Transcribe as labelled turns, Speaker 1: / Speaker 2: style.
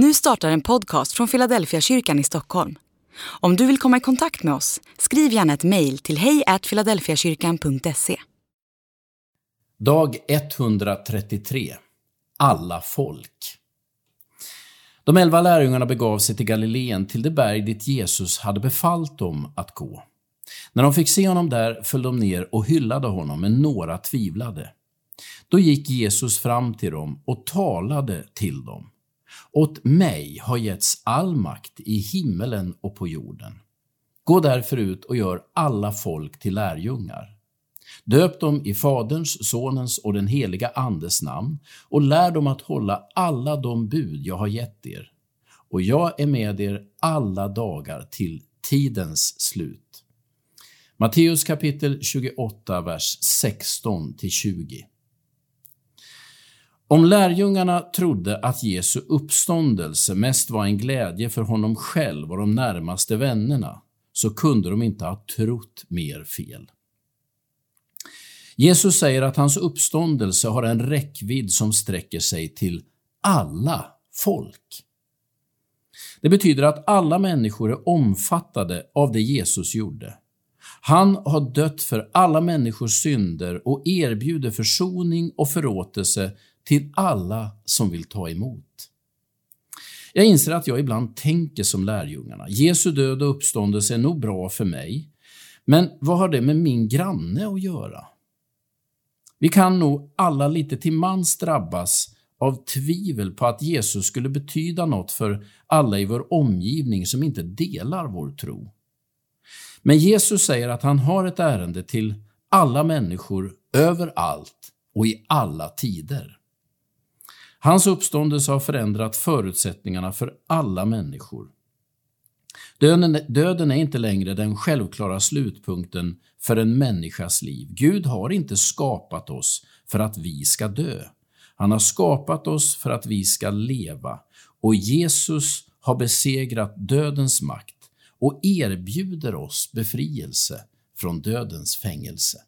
Speaker 1: Nu startar en podcast från Philadelphia kyrkan i Stockholm. Om du vill komma i kontakt med oss, skriv gärna ett mejl till hejfiladelfiakyrkan.se.
Speaker 2: Dag 133 Alla folk De elva lärjungarna begav sig till Galileen, till det berg dit Jesus hade befallt dem att gå. När de fick se honom där föll de ner och hyllade honom, men några tvivlade. Då gick Jesus fram till dem och talade till dem. Åt mig har getts all makt i himmelen och på jorden. Gå därför ut och gör alla folk till lärjungar. Döp dem i Faderns, Sonens och den heliga Andes namn och lär dem att hålla alla de bud jag har gett er. Och jag är med er alla dagar till tidens slut. Matteus kapitel 28, vers 16 20. Om lärjungarna trodde att Jesu uppståndelse mest var en glädje för honom själv och de närmaste vännerna, så kunde de inte ha trott mer fel. Jesus säger att hans uppståndelse har en räckvidd som sträcker sig till alla folk. Det betyder att alla människor är omfattade av det Jesus gjorde. Han har dött för alla människors synder och erbjuder försoning och förlåtelse till alla som vill ta emot. Jag inser att jag ibland tänker som lärjungarna. Jesu död och uppståndelse är nog bra för mig, men vad har det med min granne att göra? Vi kan nog alla lite till mans drabbas av tvivel på att Jesus skulle betyda något för alla i vår omgivning som inte delar vår tro. Men Jesus säger att han har ett ärende till alla människor överallt och i alla tider. Hans uppståndelse har förändrat förutsättningarna för alla människor. Döden, döden är inte längre den självklara slutpunkten för en människas liv. Gud har inte skapat oss för att vi ska dö. Han har skapat oss för att vi ska leva och Jesus har besegrat dödens makt och erbjuder oss befrielse från dödens fängelse.